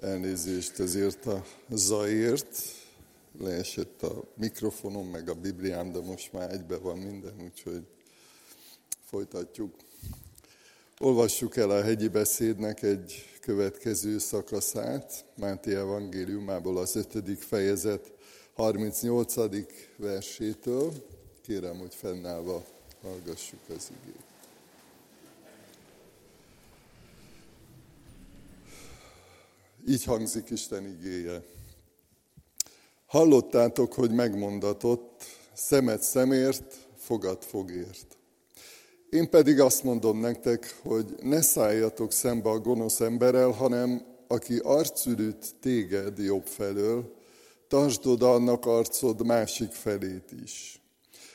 elnézést ezért a zajért. Leesett a mikrofonom, meg a Bibliám, de most már egybe van minden, úgyhogy folytatjuk. Olvassuk el a hegyi beszédnek egy következő szakaszát, Máté evangéliumából az 5. fejezet 38. versétől. Kérem, hogy fennállva hallgassuk az igét. Így hangzik Isten igéje. Hallottátok, hogy megmondatott, szemet szemért, fogad fogért. Én pedig azt mondom nektek, hogy ne szálljatok szembe a gonosz emberrel, hanem aki arcülüt téged jobb felől, tartsd oda annak arcod másik felét is.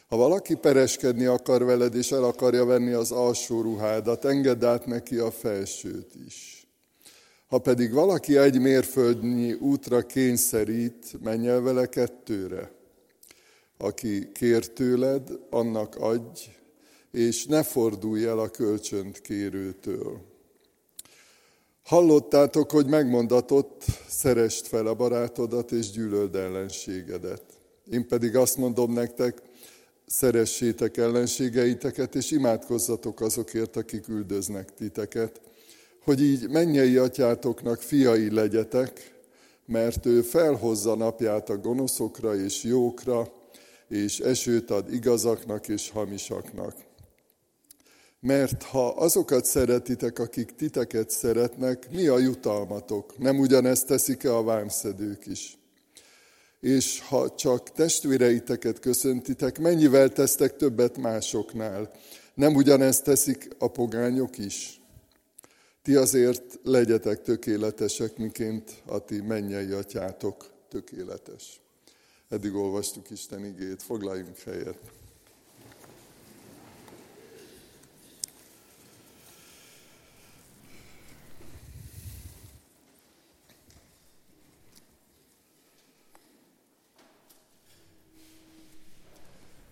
Ha valaki pereskedni akar veled, és el akarja venni az alsó ruhádat, engedd át neki a felsőt is. Ha pedig valaki egy mérföldnyi útra kényszerít, menj el vele kettőre. Aki kér tőled, annak adj, és ne fordulj el a kölcsönt kérőtől. Hallottátok, hogy megmondatott, szerest fel a barátodat, és gyűlöld ellenségedet. Én pedig azt mondom nektek, szeressétek ellenségeiteket, és imádkozzatok azokért, akik üldöznek titeket, hogy így mennyei atyátoknak fiai legyetek, mert ő felhozza napját a gonoszokra és jókra, és esőt ad igazaknak és hamisaknak. Mert ha azokat szeretitek, akik titeket szeretnek, mi a jutalmatok? Nem ugyanezt teszik-e a vámszedők is? És ha csak testvéreiteket köszöntitek, mennyivel tesztek többet másoknál? Nem ugyanezt teszik a pogányok is? Ti azért legyetek tökéletesek, miként a ti mennyei atyátok tökéletes. Eddig olvastuk Isten igét, foglaljunk helyet.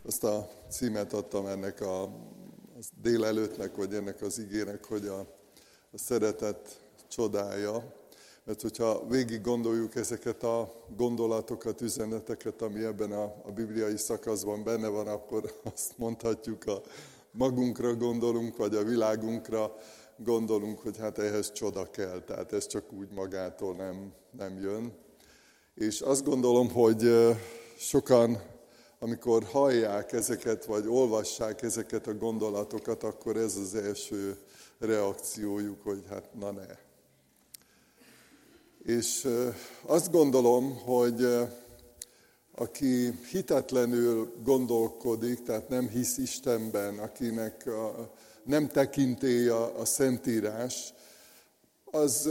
Azt a címet adtam ennek a, délelőttnek, vagy ennek az igének, hogy a a szeretet csodája. Mert hogyha végig gondoljuk ezeket a gondolatokat, üzeneteket, ami ebben a, a bibliai szakaszban benne van, akkor azt mondhatjuk, a magunkra gondolunk, vagy a világunkra gondolunk, hogy hát ehhez csoda kell, tehát ez csak úgy magától nem, nem jön. És azt gondolom, hogy sokan, amikor hallják ezeket, vagy olvassák ezeket a gondolatokat, akkor ez az első reakciójuk, hogy hát na ne. És azt gondolom, hogy aki hitetlenül gondolkodik, tehát nem hisz Istenben, akinek nem tekintély a, a Szentírás, az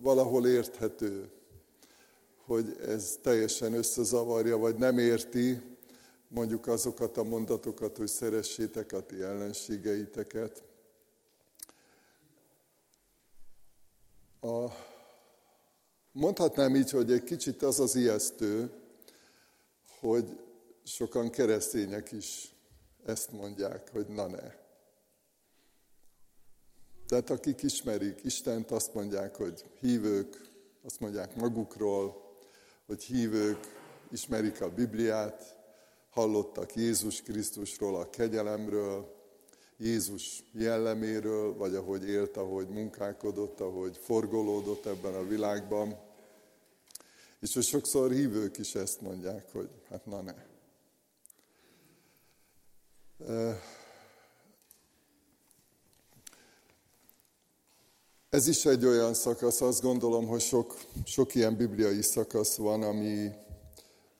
valahol érthető, hogy ez teljesen összezavarja, vagy nem érti mondjuk azokat a mondatokat, hogy szeressétek a ti ellenségeiteket. A, mondhatnám így, hogy egy kicsit az az ijesztő, hogy sokan keresztények is ezt mondják, hogy na ne. Tehát akik ismerik Istent, azt mondják, hogy hívők, azt mondják magukról, hogy hívők, ismerik a Bibliát, hallottak Jézus Krisztusról, a kegyelemről, Jézus jelleméről, vagy ahogy élt, ahogy munkálkodott, ahogy forgolódott ebben a világban. És hogy sokszor hívők is ezt mondják, hogy hát na ne. Ez is egy olyan szakasz, azt gondolom, hogy sok, sok ilyen bibliai szakasz van, ami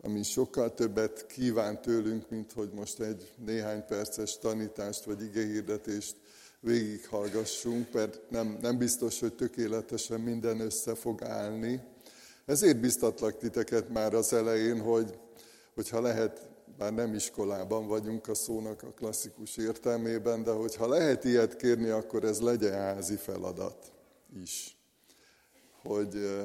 ami sokkal többet kíván tőlünk, mint hogy most egy néhány perces tanítást vagy igehirdetést végighallgassunk, mert nem, nem biztos, hogy tökéletesen minden össze fog állni. Ezért biztatlak titeket már az elején, hogy, hogyha lehet, bár nem iskolában vagyunk a szónak a klasszikus értelmében, de hogyha lehet ilyet kérni, akkor ez legyen házi feladat is. Hogy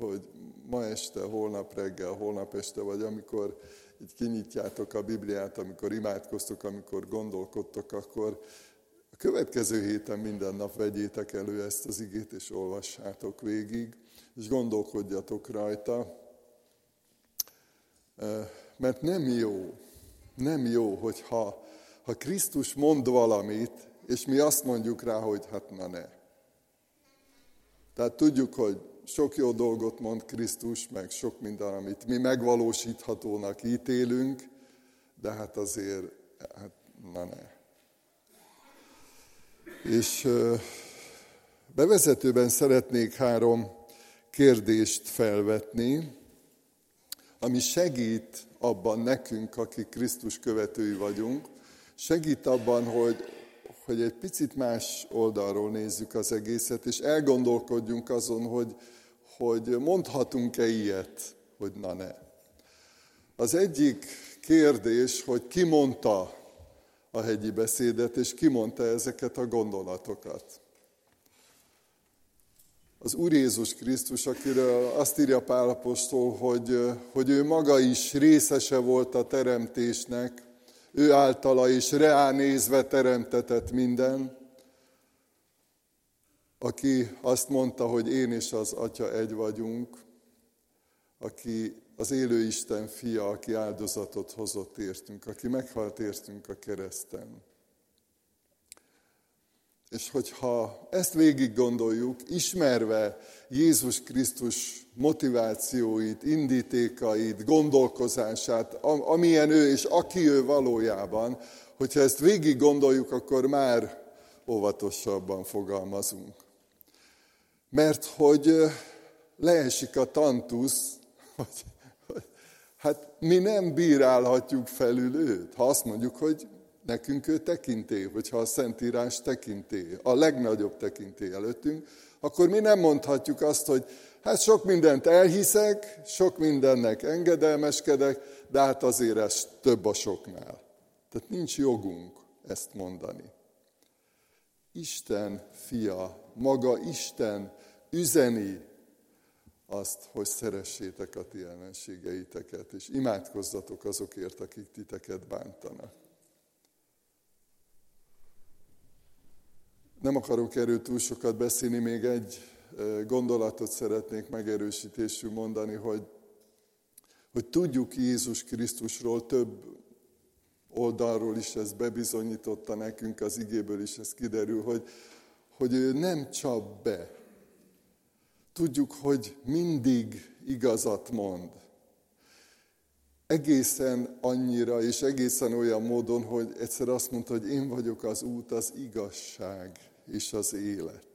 hogy ma este, holnap reggel, holnap este, vagy amikor így kinyitjátok a Bibliát, amikor imádkoztok, amikor gondolkodtok, akkor következő héten minden nap vegyétek elő ezt az igét, és olvassátok végig, és gondolkodjatok rajta, mert nem jó, nem jó, hogyha ha Krisztus mond valamit, és mi azt mondjuk rá, hogy hát na ne. Tehát tudjuk, hogy sok jó dolgot mond Krisztus, meg sok minden, amit mi megvalósíthatónak ítélünk, de hát azért, hát na ne. És bevezetőben szeretnék három kérdést felvetni, ami segít abban nekünk, akik Krisztus követői vagyunk, segít abban, hogy, hogy egy picit más oldalról nézzük az egészet, és elgondolkodjunk azon, hogy, hogy mondhatunk-e ilyet, hogy na ne. Az egyik kérdés, hogy ki mondta a hegyi beszédet, és ki mondta ezeket a gondolatokat. Az Úr Jézus Krisztus, akiről azt írja Pálapostól, hogy, hogy ő maga is részese volt a teremtésnek, ő általa is reánézve teremtetett minden, aki azt mondta, hogy én és az Atya egy vagyunk, aki az élő Isten fia, aki áldozatot hozott értünk, aki meghalt értünk a kereszten. És hogyha ezt végig gondoljuk, ismerve Jézus Krisztus motivációit, indítékait, gondolkozását, amilyen ő és aki ő valójában, hogyha ezt végig gondoljuk, akkor már óvatosabban fogalmazunk. Mert hogy leesik a tantusz, hogy, hogy hát mi nem bírálhatjuk felül őt, ha azt mondjuk, hogy nekünk ő tekinté, hogyha a Szentírás tekinté, a legnagyobb tekinté előttünk, akkor mi nem mondhatjuk azt, hogy hát sok mindent elhiszek, sok mindennek engedelmeskedek, de hát azért ez több a soknál. Tehát nincs jogunk ezt mondani. Isten fia, maga Isten üzeni azt, hogy szeressétek a ti ellenségeiteket, és imádkozzatok azokért, akik titeket bántanak. Nem akarok erről túl sokat beszélni, még egy gondolatot szeretnék megerősítésül mondani, hogy, hogy tudjuk Jézus Krisztusról több oldalról is ez bebizonyította nekünk, az igéből is ez kiderül, hogy, hogy ő nem csap be. Tudjuk, hogy mindig igazat mond. Egészen annyira és egészen olyan módon, hogy egyszer azt mondta, hogy én vagyok az út, az igazság és az élet.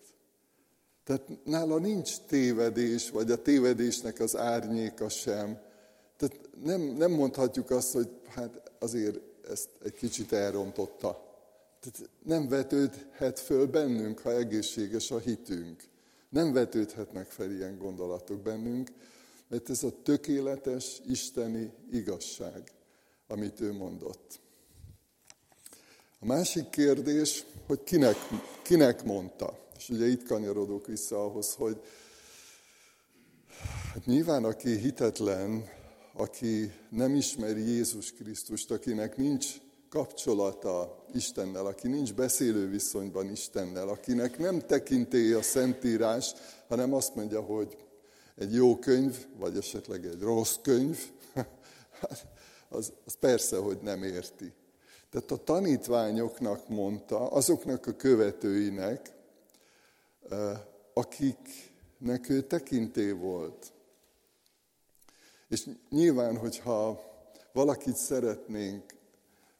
Tehát nála nincs tévedés, vagy a tévedésnek az árnyéka sem. Tehát nem, nem mondhatjuk azt, hogy hát azért ezt egy kicsit elrontotta. Tehát nem vetődhet föl bennünk, ha egészséges a hitünk. Nem vetődhetnek fel ilyen gondolatok bennünk, mert ez a tökéletes isteni igazság, amit ő mondott. A másik kérdés, hogy kinek, kinek mondta. És ugye itt kanyarodok vissza ahhoz, hogy hát nyilván aki hitetlen, aki nem ismeri Jézus Krisztust, akinek nincs kapcsolata Istennel, aki nincs beszélő viszonyban Istennel, akinek nem tekintély a Szentírás, hanem azt mondja, hogy egy jó könyv, vagy esetleg egy rossz könyv, az, az persze, hogy nem érti. Tehát a tanítványoknak mondta, azoknak a követőinek, akiknek ő tekinté volt. És nyilván, hogyha valakit szeretnénk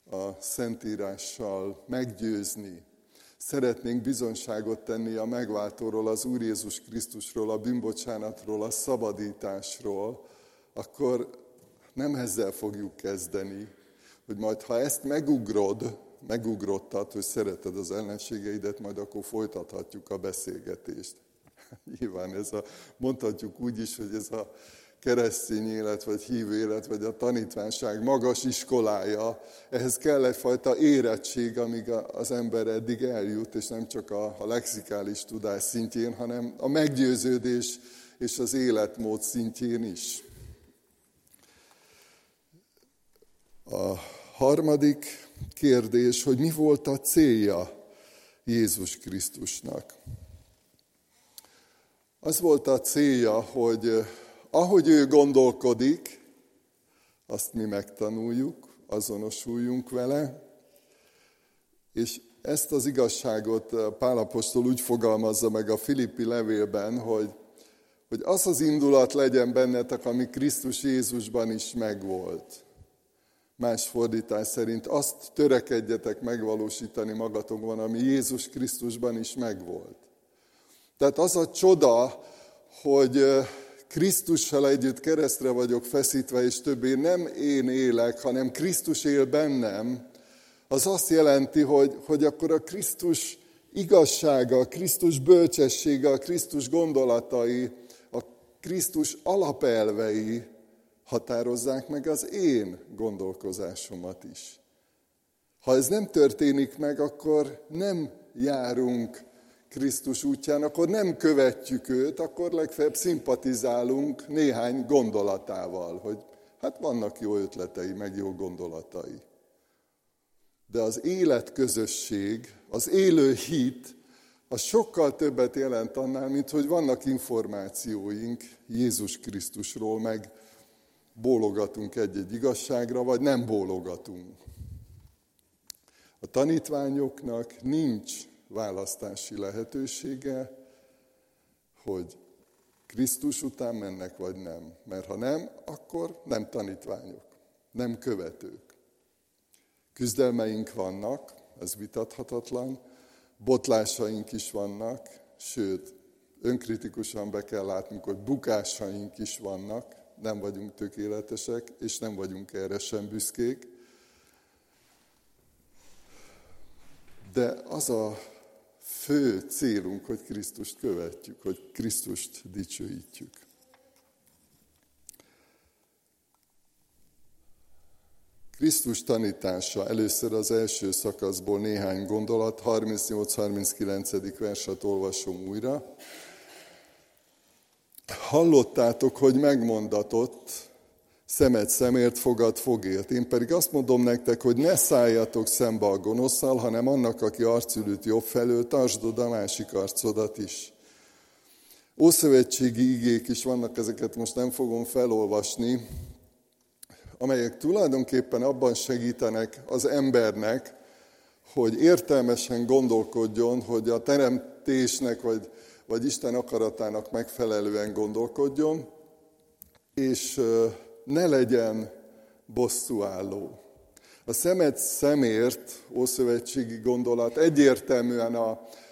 a Szentírással meggyőzni, szeretnénk bizonságot tenni a megváltóról, az Úr Jézus Krisztusról, a bűnbocsánatról, a szabadításról, akkor nem ezzel fogjuk kezdeni, hogy majd ha ezt megugrod, megugrottad, hogy szereted az ellenségeidet, majd akkor folytathatjuk a beszélgetést. Nyilván ez a, mondhatjuk úgy is, hogy ez a keresztény élet, vagy hívő élet, vagy a tanítványság magas iskolája, ehhez kell egyfajta érettség, amíg az ember eddig eljut, és nem csak a, a lexikális tudás szintjén, hanem a meggyőződés és az életmód szintjén is. A harmadik kérdés, hogy mi volt a célja Jézus Krisztusnak. Az volt a célja, hogy ahogy ő gondolkodik, azt mi megtanuljuk, azonosuljunk vele, és ezt az igazságot eh, Pálapostól úgy fogalmazza meg a Filippi levélben, hogy, hogy az az indulat legyen bennetek, ami Krisztus Jézusban is megvolt. Más fordítás szerint azt törekedjetek megvalósítani magatokban, ami Jézus Krisztusban is megvolt. Tehát az a csoda, hogy eh, Krisztussal együtt keresztre vagyok feszítve, és többé nem én élek, hanem Krisztus él bennem, az azt jelenti, hogy, hogy akkor a Krisztus igazsága, a Krisztus bölcsessége, a Krisztus gondolatai, a Krisztus alapelvei határozzák meg az én gondolkozásomat is. Ha ez nem történik meg, akkor nem járunk Krisztus útján, akkor nem követjük őt, akkor legfeljebb szimpatizálunk néhány gondolatával, hogy hát vannak jó ötletei, meg jó gondolatai. De az életközösség, az élő hit, az sokkal többet jelent annál, mint hogy vannak információink Jézus Krisztusról, meg bólogatunk egy-egy igazságra, vagy nem bólogatunk. A tanítványoknak nincs választási lehetősége, hogy Krisztus után mennek, vagy nem. Mert ha nem, akkor nem tanítványok, nem követők. Küzdelmeink vannak, ez vitathatatlan, botlásaink is vannak, sőt, önkritikusan be kell látnunk, hogy bukásaink is vannak, nem vagyunk tökéletesek, és nem vagyunk erre sem büszkék. De az a fő célunk, hogy Krisztust követjük, hogy Krisztust dicsőítjük. Krisztus tanítása, először az első szakaszból néhány gondolat, 38-39. verset olvasom újra. Hallottátok, hogy megmondatott, szemet szemért, fogad fogért. Én pedig azt mondom nektek, hogy ne szálljatok szembe a gonoszszal, hanem annak, aki arcülőt jobb felől, tartsd oda a másik arcodat is. Ószövetségi igék is vannak, ezeket most nem fogom felolvasni, amelyek tulajdonképpen abban segítenek az embernek, hogy értelmesen gondolkodjon, hogy a teremtésnek vagy, vagy Isten akaratának megfelelően gondolkodjon, és ne legyen bosszúálló. A szemet szemért, ószövetségi gondolat egyértelműen a,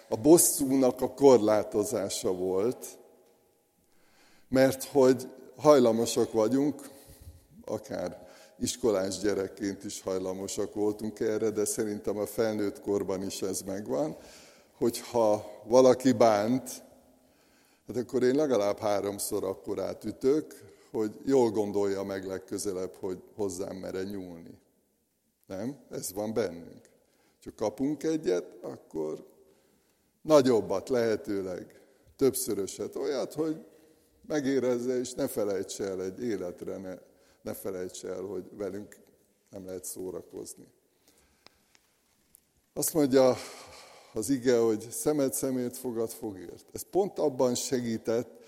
a bosszúnak a korlátozása volt, mert hogy hajlamosak vagyunk akár iskolás gyerekként is hajlamosak voltunk erre, de szerintem a felnőtt korban is ez megvan, hogyha valaki bánt, hát akkor én legalább háromszor akkor átütök, hogy jól gondolja meg legközelebb, hogy hozzám mere nyúlni. Nem? Ez van bennünk. Csak kapunk egyet, akkor nagyobbat lehetőleg, többszöröset, olyat, hogy megérezze, és ne felejtse el egy életre, ne ne felejts el, hogy velünk nem lehet szórakozni. Azt mondja az ige, hogy szemed szemét fogad fogért. Ez pont abban segített,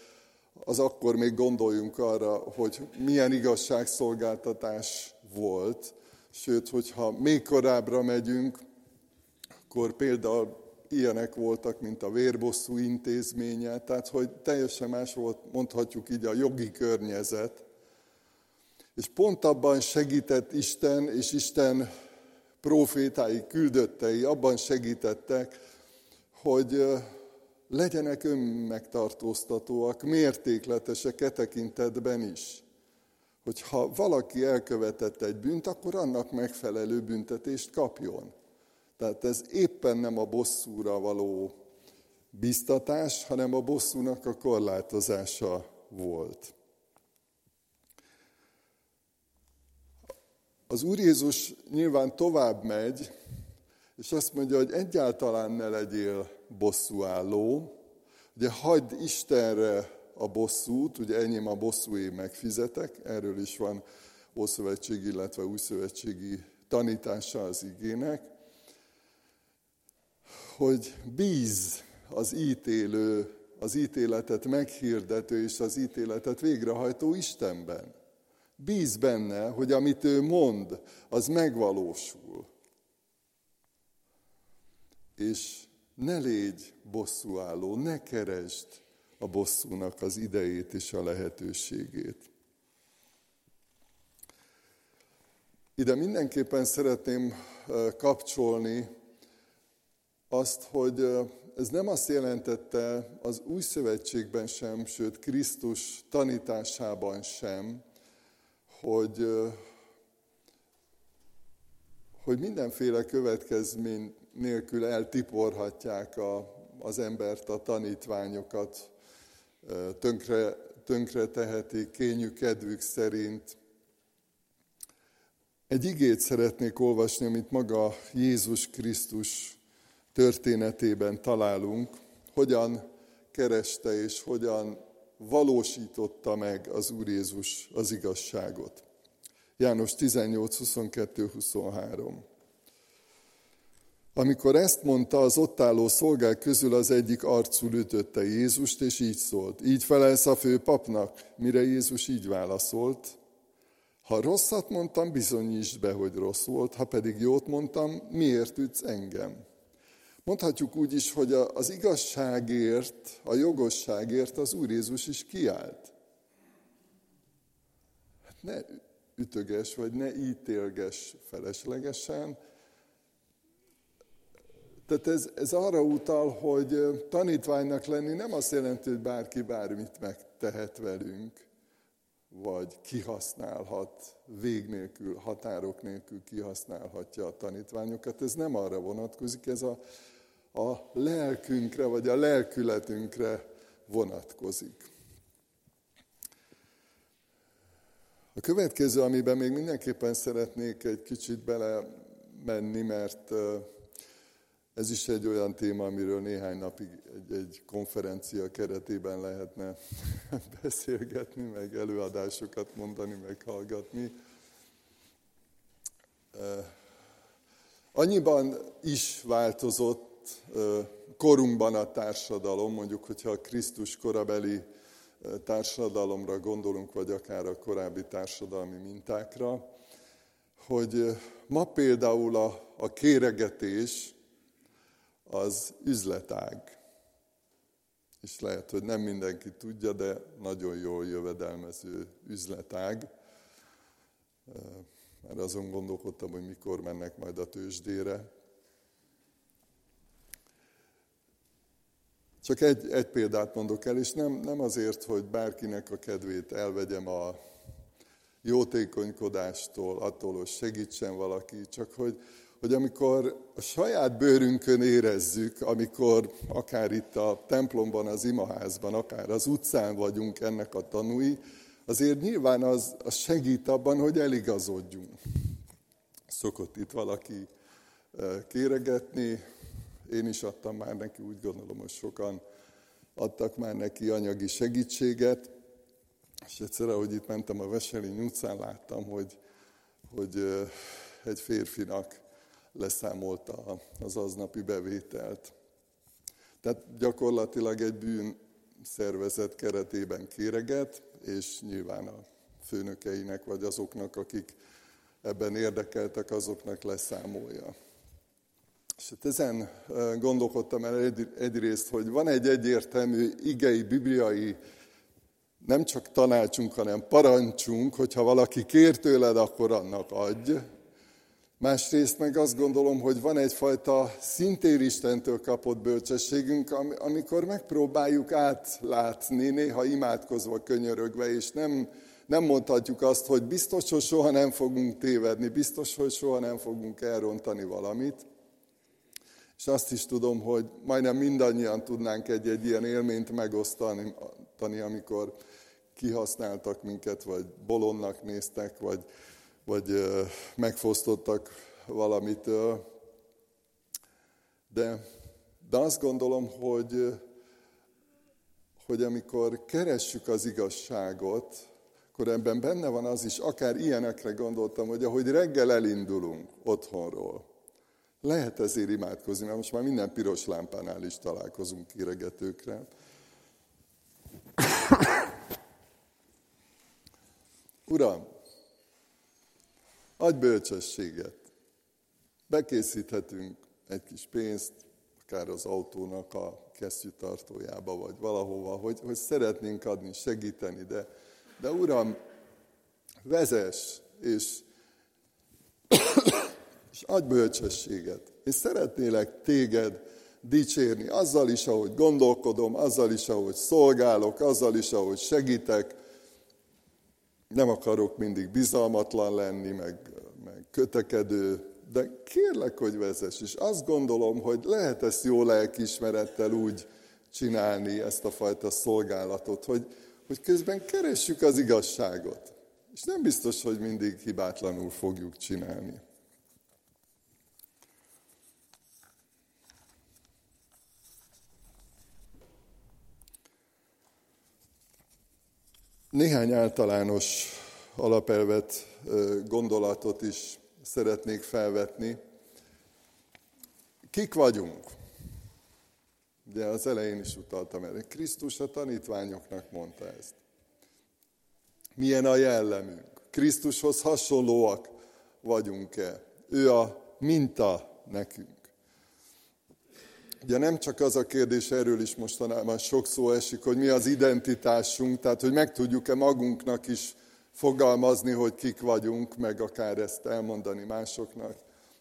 az akkor még gondoljunk arra, hogy milyen igazságszolgáltatás volt, sőt, hogyha még korábbra megyünk, akkor például ilyenek voltak, mint a vérbosszú intézménye, tehát hogy teljesen más volt, mondhatjuk így, a jogi környezet, és pont abban segített Isten, és Isten profétái, küldöttei abban segítettek, hogy legyenek önmegtartóztatóak, mértékletesek e tekintetben is. Hogyha valaki elkövetett egy bűnt, akkor annak megfelelő büntetést kapjon. Tehát ez éppen nem a bosszúra való biztatás, hanem a bosszúnak a korlátozása volt. Az Úr Jézus nyilván tovább megy, és azt mondja, hogy egyáltalán ne legyél bosszúálló, ugye hagyd Istenre a bosszút, ugye enyém a bosszúé megfizetek, erről is van Ószövetségi, illetve Újszövetségi tanítása az igének, hogy bíz az ítélő, az ítéletet meghirdető és az ítéletet végrehajtó Istenben. Bíz benne, hogy amit ő mond, az megvalósul. És ne légy bosszúálló, ne keresd a bosszúnak az idejét és a lehetőségét. Ide mindenképpen szeretném kapcsolni azt, hogy ez nem azt jelentette az új szövetségben sem, sőt Krisztus tanításában sem, hogy, hogy mindenféle következmény nélkül eltiporhatják a, az embert, a tanítványokat, tönkre, tönkre tehetik kényük kedvük szerint. Egy igét szeretnék olvasni, amit maga Jézus Krisztus történetében találunk, hogyan kereste és hogyan valósította meg az Úr Jézus az igazságot. János 18, 22, 23. Amikor ezt mondta, az ott álló szolgák közül az egyik arcul ütötte Jézust, és így szólt. Így felelsz a fő papnak, mire Jézus így válaszolt. Ha rosszat mondtam, bizonyítsd be, hogy rossz volt, ha pedig jót mondtam, miért ütsz engem? Mondhatjuk úgy is, hogy az igazságért, a jogosságért az Úr Jézus is kiállt. Hát ne ütöges, vagy ne ítélges feleslegesen, tehát ez, ez arra utal, hogy tanítványnak lenni nem azt jelenti, hogy bárki bármit megtehet velünk, vagy kihasználhat, vég nélkül, határok nélkül kihasználhatja a tanítványokat. Ez nem arra vonatkozik, ez a, a lelkünkre, vagy a lelkületünkre vonatkozik. A következő, amiben még mindenképpen szeretnék egy kicsit bele menni, mert ez is egy olyan téma, amiről néhány napig egy, egy konferencia keretében lehetne beszélgetni, meg előadásokat mondani, meg hallgatni. Annyiban is változott korunkban a társadalom, mondjuk, hogyha a Krisztus korabeli társadalomra gondolunk, vagy akár a korábbi társadalmi mintákra, hogy ma például a, a kéregetés, az üzletág. És lehet, hogy nem mindenki tudja, de nagyon jól jövedelmező üzletág. Mert azon gondolkodtam, hogy mikor mennek majd a tőzsdére. Csak egy, egy példát mondok el, és nem, nem azért, hogy bárkinek a kedvét elvegyem a jótékonykodástól, attól, hogy segítsen valaki, csak hogy, hogy amikor a saját bőrünkön érezzük, amikor akár itt a templomban, az imaházban, akár az utcán vagyunk ennek a tanúi, azért nyilván az, az segít abban, hogy eligazodjunk. Szokott itt valaki kéregetni, én is adtam már neki, úgy gondolom, hogy sokan adtak már neki anyagi segítséget, és egyszer, ahogy itt mentem a Veselény utcán, láttam, hogy, hogy egy férfinak leszámolta az aznapi bevételt. Tehát gyakorlatilag egy bűn szervezet keretében kéreget, és nyilván a főnökeinek, vagy azoknak, akik ebben érdekeltek, azoknak leszámolja. És hát ezen gondolkodtam el egyrészt, hogy van egy egyértelmű igei, bibliai nem csak tanácsunk, hanem parancsunk, hogyha valaki kér tőled, akkor annak adj. Másrészt meg azt gondolom, hogy van egyfajta szintén Istentől kapott bölcsességünk, amikor megpróbáljuk átlátni, néha imádkozva, könyörögve, és nem, nem mondhatjuk azt, hogy biztos, hogy soha nem fogunk tévedni, biztos, hogy soha nem fogunk elrontani valamit. És azt is tudom, hogy majdnem mindannyian tudnánk egy-egy ilyen élményt megosztani, amikor kihasználtak minket, vagy bolonnak néztek, vagy vagy megfosztottak valamitől. De, de azt gondolom, hogy, hogy amikor keressük az igazságot, akkor ebben benne van az is, akár ilyenekre gondoltam, hogy ahogy reggel elindulunk otthonról, Lehet ezért imádkozni, mert most már minden piros lámpánál is találkozunk kiregetőkre. Uram, adj bölcsességet. Bekészíthetünk egy kis pénzt, akár az autónak a kesztyűtartójába, vagy valahova, hogy, hogy szeretnénk adni, segíteni, de, de Uram, vezess, és, és adj bölcsességet. És szeretnélek téged dicsérni, azzal is, ahogy gondolkodom, azzal is, ahogy szolgálok, azzal is, ahogy segítek. Nem akarok mindig bizalmatlan lenni, meg, meg kötekedő, de kérlek, hogy vezess. És azt gondolom, hogy lehet ezt jó lelkismerettel úgy csinálni, ezt a fajta szolgálatot, hogy, hogy közben keressük az igazságot. És nem biztos, hogy mindig hibátlanul fogjuk csinálni. Néhány általános alapelvet, gondolatot is szeretnék felvetni. Kik vagyunk? Ugye az elején is utaltam erre. Krisztus a tanítványoknak mondta ezt. Milyen a jellemünk? Krisztushoz hasonlóak vagyunk-e? Ő a minta nekünk. Ugye nem csak az a kérdés, erről is mostanában sok szó esik, hogy mi az identitásunk, tehát hogy meg tudjuk-e magunknak is fogalmazni, hogy kik vagyunk, meg akár ezt elmondani másoknak.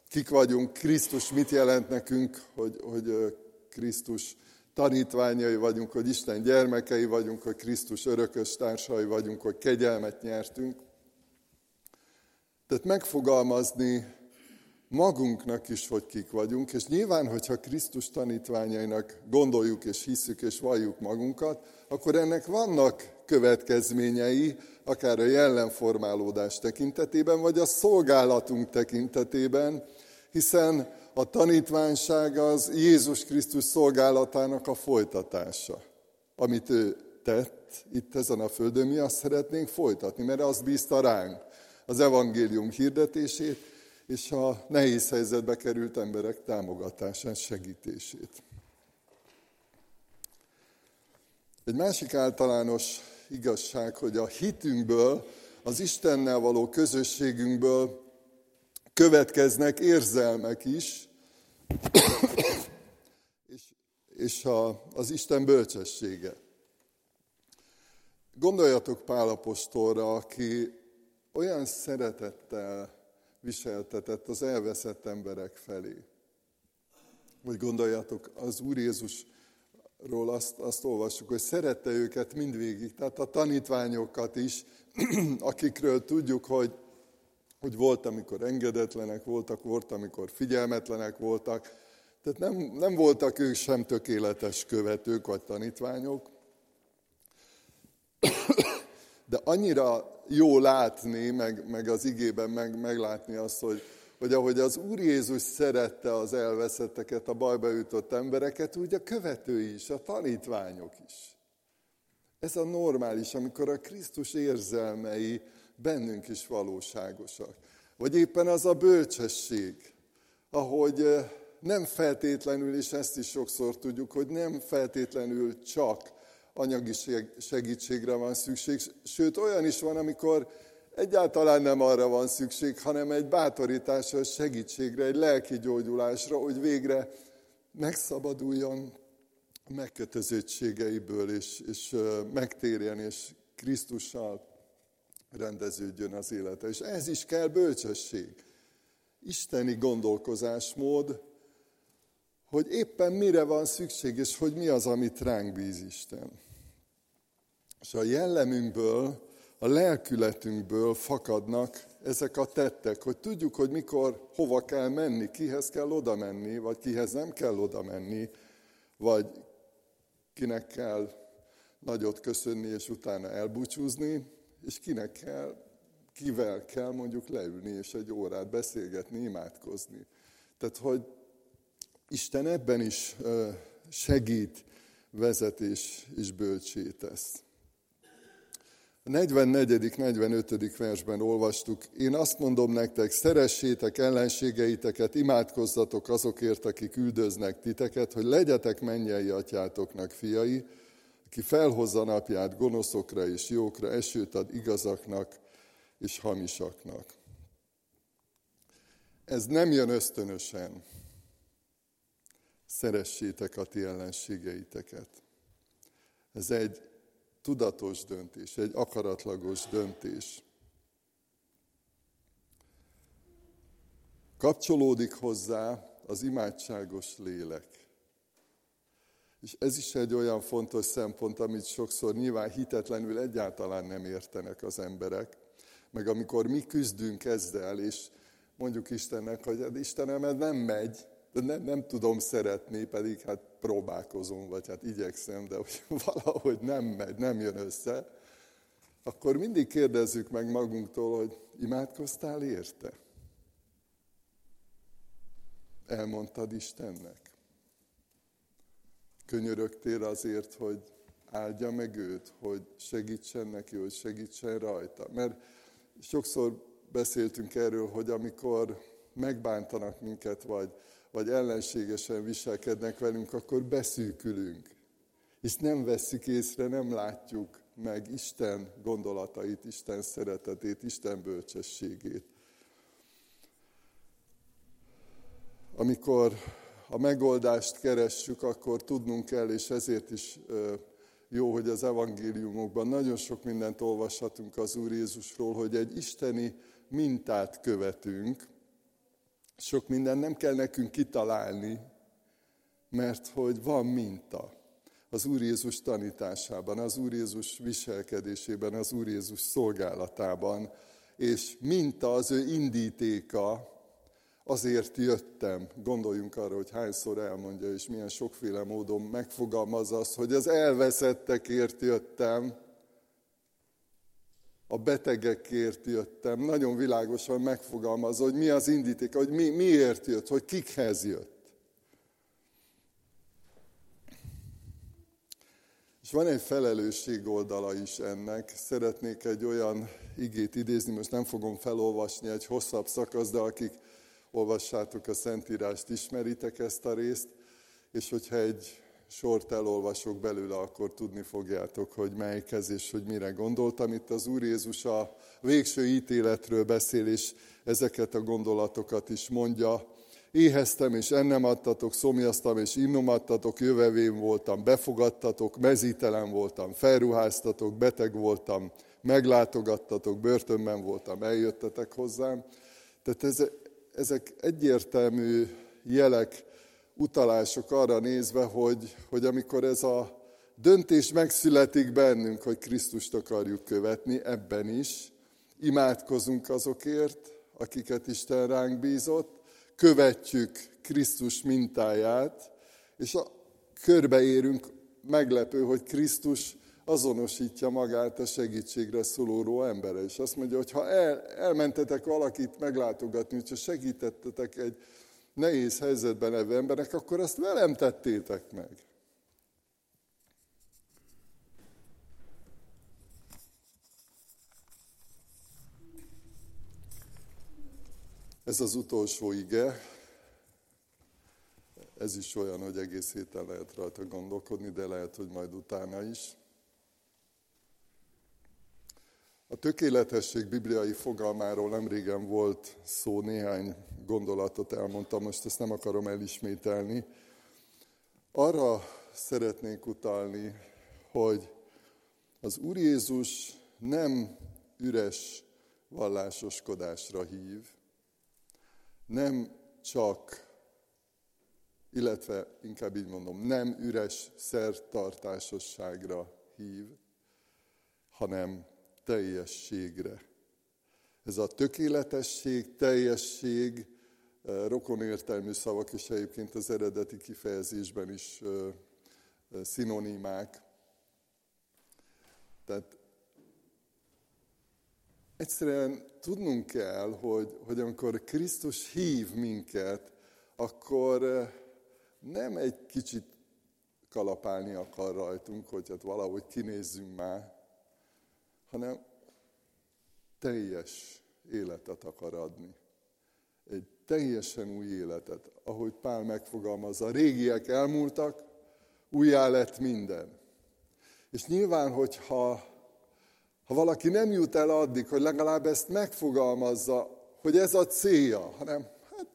Kik vagyunk, Krisztus mit jelent nekünk, hogy, hogy Krisztus tanítványai vagyunk, hogy Isten gyermekei vagyunk, hogy Krisztus örökös társai vagyunk, hogy kegyelmet nyertünk. Tehát megfogalmazni magunknak is, hogy kik vagyunk, és nyilván, hogyha Krisztus tanítványainak gondoljuk és hiszük és valljuk magunkat, akkor ennek vannak következményei, akár a jellemformálódás tekintetében, vagy a szolgálatunk tekintetében, hiszen a tanítványság az Jézus Krisztus szolgálatának a folytatása. Amit ő tett itt ezen a földön, mi azt szeretnénk folytatni, mert azt bízta ránk az evangélium hirdetését, és a nehéz helyzetbe került emberek támogatását, segítését. Egy másik általános igazság, hogy a hitünkből, az Istennel való közösségünkből következnek érzelmek is, és, és a, az Isten bölcsessége. Gondoljatok Pálapostolra, aki olyan szeretettel viseltetett az elveszett emberek felé. Vagy gondoljatok az Úr Jézusról azt, azt olvassuk, hogy szerette őket mindvégig, tehát a tanítványokat is, akikről tudjuk, hogy, hogy volt, amikor engedetlenek voltak, volt, amikor figyelmetlenek voltak, tehát nem, nem voltak ők sem tökéletes követők vagy tanítványok, de annyira jó látni, meg, meg az igében meg, meglátni azt, hogy, hogy ahogy az Úr Jézus szerette az elveszetteket, a bajba jutott embereket, úgy a követői is, a tanítványok is. Ez a normális, amikor a Krisztus érzelmei bennünk is valóságosak. Vagy éppen az a bölcsesség, ahogy eh, nem feltétlenül, és ezt is sokszor tudjuk, hogy nem feltétlenül csak anyagi segítségre van szükség, sőt olyan is van, amikor egyáltalán nem arra van szükség, hanem egy bátorításra, segítségre, egy lelki gyógyulásra, hogy végre megszabaduljon a megkötözöttségeiből, és, és megtérjen, és Krisztussal rendeződjön az élete. És ez is kell bölcsesség. Isteni gondolkozásmód, hogy éppen mire van szükség, és hogy mi az, amit ránk bíz Isten. És a jellemünkből, a lelkületünkből fakadnak ezek a tettek, hogy tudjuk, hogy mikor, hova kell menni, kihez kell oda menni, vagy kihez nem kell oda menni, vagy kinek kell nagyot köszönni, és utána elbúcsúzni, és kinek kell, kivel kell mondjuk leülni, és egy órát beszélgetni, imádkozni. Tehát, hogy Isten ebben is segít, vezet és, bölcsé tesz. A 44. 45. versben olvastuk, én azt mondom nektek, szeressétek ellenségeiteket, imádkozzatok azokért, akik üldöznek titeket, hogy legyetek mennyei atyátoknak fiai, aki felhozza napját gonoszokra és jókra, esőt ad igazaknak és hamisaknak. Ez nem jön ösztönösen. Szeressétek a ti ellenségeiteket. Ez egy tudatos döntés, egy akaratlagos döntés. Kapcsolódik hozzá az imádságos lélek. És ez is egy olyan fontos szempont, amit sokszor nyilván hitetlenül egyáltalán nem értenek az emberek. Meg amikor mi küzdünk ezzel, és mondjuk Istennek, hogy hát Istenem, ez nem megy, nem, nem tudom szeretni, pedig hát próbálkozom, vagy hát igyekszem, de hogy valahogy nem megy, nem jön össze, akkor mindig kérdezzük meg magunktól, hogy imádkoztál érte? Elmondtad Istennek? Könyörögtél azért, hogy áldja meg őt, hogy segítsen neki, hogy segítsen rajta. Mert sokszor beszéltünk erről, hogy amikor megbántanak minket, vagy vagy ellenségesen viselkednek velünk, akkor beszűkülünk. És nem vesszük észre, nem látjuk meg Isten gondolatait, Isten szeretetét, Isten bölcsességét. Amikor a megoldást keressük, akkor tudnunk kell, és ezért is jó, hogy az evangéliumokban nagyon sok mindent olvashatunk az Úr Jézusról, hogy egy isteni mintát követünk, sok minden nem kell nekünk kitalálni, mert hogy van minta az Úr Jézus tanításában, az Úr Jézus viselkedésében, az Úr Jézus szolgálatában, és minta az ő indítéka, azért jöttem. Gondoljunk arra, hogy hányszor elmondja, és milyen sokféle módon megfogalmaz azt, hogy az elveszettekért jöttem, a betegekért jöttem. Nagyon világosan megfogalmazza, hogy mi az indíték, hogy mi, miért jött, hogy kikhez jött. És van egy felelősség oldala is ennek. Szeretnék egy olyan igét idézni, most nem fogom felolvasni egy hosszabb szakasz, de akik olvassátok a Szentírást, ismeritek ezt a részt, és hogyha egy sort elolvasok belőle, akkor tudni fogjátok, hogy melyikhez és hogy mire gondoltam. Itt az Úr Jézus a végső ítéletről beszél, és ezeket a gondolatokat is mondja. Éheztem, és ennem adtatok, szomjaztam, és innom adtatok, jövevén voltam, befogadtatok, mezítelen voltam, felruháztatok, beteg voltam, meglátogattatok, börtönben voltam, eljöttetek hozzám. Tehát ez, ezek egyértelmű jelek, utalások arra nézve, hogy, hogy amikor ez a döntés megszületik bennünk, hogy Krisztust akarjuk követni, ebben is imádkozunk azokért, akiket Isten ránk bízott, követjük Krisztus mintáját, és a, körbeérünk, meglepő, hogy Krisztus azonosítja magát a segítségre szóló embere. És azt mondja, hogy ha el, elmentetek valakit meglátogatni, hogyha segítettetek egy nehéz helyzetben levő emberek, akkor ezt velem tettétek meg. Ez az utolsó ige, ez is olyan, hogy egész héten lehet rajta gondolkodni, de lehet, hogy majd utána is. A tökéletesség bibliai fogalmáról nem régen volt szó, néhány gondolatot elmondtam, most ezt nem akarom elismételni. Arra szeretnék utalni, hogy az Úr Jézus nem üres vallásoskodásra hív, nem csak, illetve inkább így mondom, nem üres szertartásosságra hív, hanem teljességre. Ez a tökéletesség, teljesség, eh, rokon értelmű szavak, és egyébként az eredeti kifejezésben is eh, eh, szinonimák. Tehát egyszerűen tudnunk kell, hogy, hogy amikor Krisztus hív minket, akkor nem egy kicsit kalapálni akar rajtunk, hogy hát valahogy kinézzünk már, hanem teljes életet akar adni. Egy teljesen új életet, ahogy Pál megfogalmazza. A régiek elmúltak, újjá lett minden. És nyilván, hogyha ha valaki nem jut el addig, hogy legalább ezt megfogalmazza, hogy ez a célja, hanem hát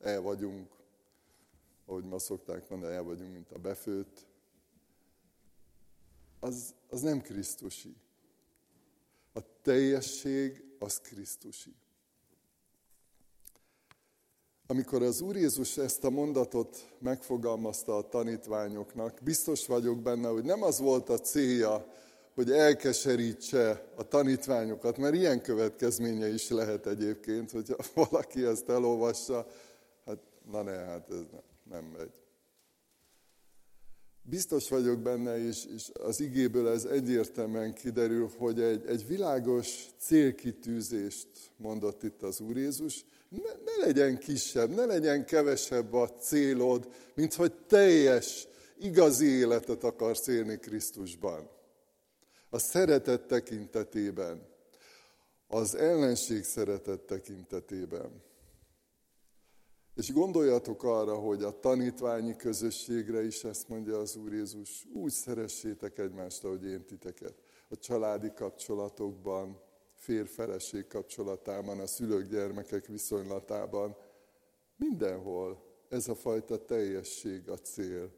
el vagyunk, ahogy ma szokták mondani, el vagyunk, mint a befőtt, az, az nem Krisztusi. Teljesség az Krisztusi. Amikor az Úr Jézus ezt a mondatot megfogalmazta a tanítványoknak, biztos vagyok benne, hogy nem az volt a célja, hogy elkeserítse a tanítványokat, mert ilyen következménye is lehet egyébként, hogyha valaki ezt elolvassa, hát na ne, hát ez nem, nem megy. Biztos vagyok benne, és, és az igéből ez egyértelműen kiderül, hogy egy, egy világos célkitűzést mondott itt az Úr Jézus, ne, ne legyen kisebb, ne legyen kevesebb a célod, mint hogy teljes, igazi életet akarsz élni Krisztusban. A szeretet tekintetében, az ellenség szeretet tekintetében. És gondoljatok arra, hogy a tanítványi közösségre is ezt mondja az Úr Jézus, úgy szeressétek egymást, ahogy én titeket. A családi kapcsolatokban, férfeleség kapcsolatában, a szülők-gyermekek viszonylatában, mindenhol ez a fajta teljesség a cél.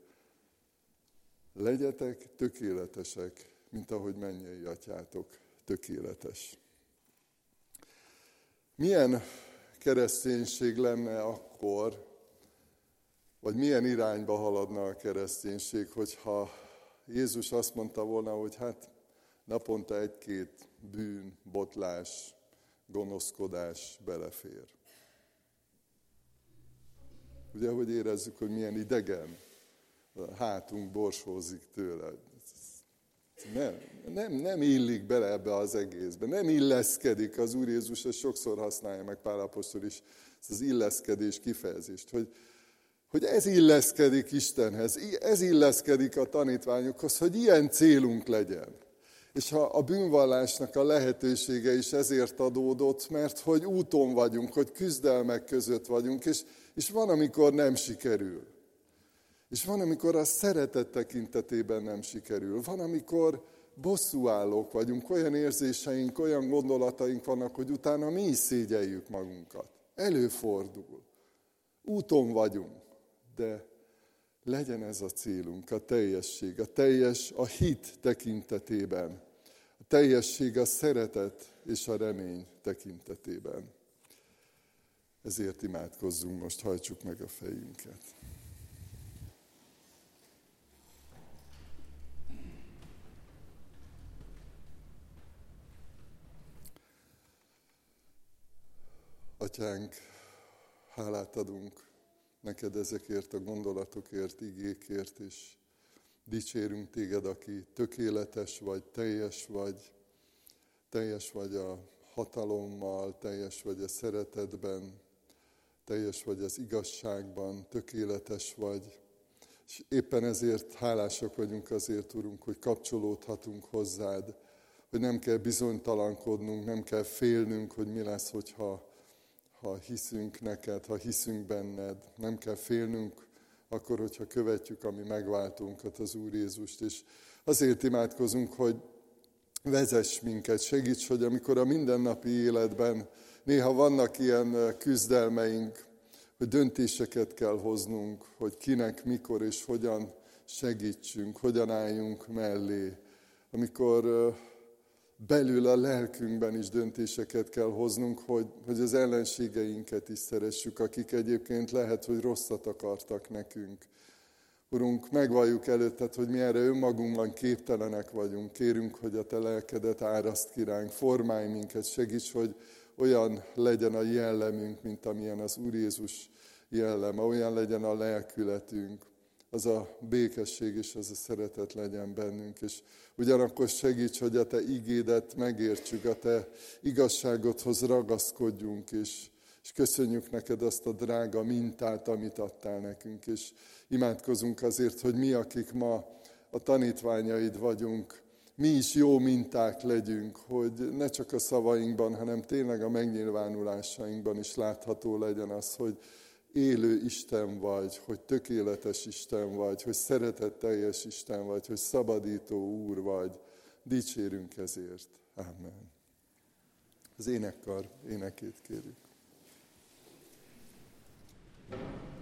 Legyetek tökéletesek, mint ahogy mennyei atyátok tökéletes. Milyen kereszténység lenne akkor, vagy milyen irányba haladna a kereszténység, hogyha Jézus azt mondta volna, hogy hát naponta egy-két bűn, botlás, gonoszkodás belefér. Ugye, hogy érezzük, hogy milyen idegen, a hátunk borsózik tőle. Nem, nem, nem illik bele ebbe az egészbe, nem illeszkedik. Az Úr Jézus ezt sokszor használja meg, Pál Apostol is, ezt az illeszkedés kifejezést, hogy, hogy ez illeszkedik Istenhez, ez illeszkedik a tanítványokhoz, hogy ilyen célunk legyen. És ha a bűnvallásnak a lehetősége is ezért adódott, mert hogy úton vagyunk, hogy küzdelmek között vagyunk, és, és van, amikor nem sikerül. És van, amikor a szeretet tekintetében nem sikerül. Van, amikor bosszúállók vagyunk, olyan érzéseink, olyan gondolataink vannak, hogy utána mi is szégyeljük magunkat. Előfordul. Úton vagyunk, de legyen ez a célunk, a teljesség, a teljes a hit tekintetében, a teljesség a szeretet és a remény tekintetében. Ezért imádkozzunk most, hajtsuk meg a fejünket. Atyánk, hálát adunk neked ezekért a gondolatokért, igékért, és dicsérünk téged, aki tökéletes vagy, teljes vagy, teljes vagy a hatalommal, teljes vagy a szeretetben, teljes vagy az igazságban, tökéletes vagy. És éppen ezért hálásak vagyunk azért, Urunk, hogy kapcsolódhatunk hozzád, hogy nem kell bizonytalankodnunk, nem kell félnünk, hogy mi lesz, hogyha ha hiszünk neked, ha hiszünk benned, nem kell félnünk akkor, hogyha követjük a mi megváltunkat, az Úr Jézust. És azért imádkozunk, hogy vezess minket, segíts, hogy amikor a mindennapi életben néha vannak ilyen küzdelmeink, hogy döntéseket kell hoznunk, hogy kinek, mikor és hogyan segítsünk, hogyan álljunk mellé. Amikor belül a lelkünkben is döntéseket kell hoznunk, hogy, hogy az ellenségeinket is szeressük, akik egyébként lehet, hogy rosszat akartak nekünk. Urunk, megvalljuk előtted, hogy mi erre önmagunkban képtelenek vagyunk. Kérünk, hogy a te lelkedet áraszt kiránk, formálj minket, segíts, hogy olyan legyen a jellemünk, mint amilyen az Úr Jézus jelleme, olyan legyen a lelkületünk az a békesség és az a szeretet legyen bennünk, és ugyanakkor segíts, hogy a Te igédet megértsük, a Te igazságodhoz ragaszkodjunk, és, és köszönjük neked azt a drága mintát, amit adtál nekünk, és imádkozunk azért, hogy mi, akik ma a tanítványaid vagyunk, mi is jó minták legyünk, hogy ne csak a szavainkban, hanem tényleg a megnyilvánulásainkban is látható legyen az, hogy élő Isten vagy, hogy tökéletes Isten vagy, hogy szeretetteljes Isten vagy, hogy szabadító Úr vagy. Dicsérünk ezért. Amen. Az énekkar énekét kérjük. thank you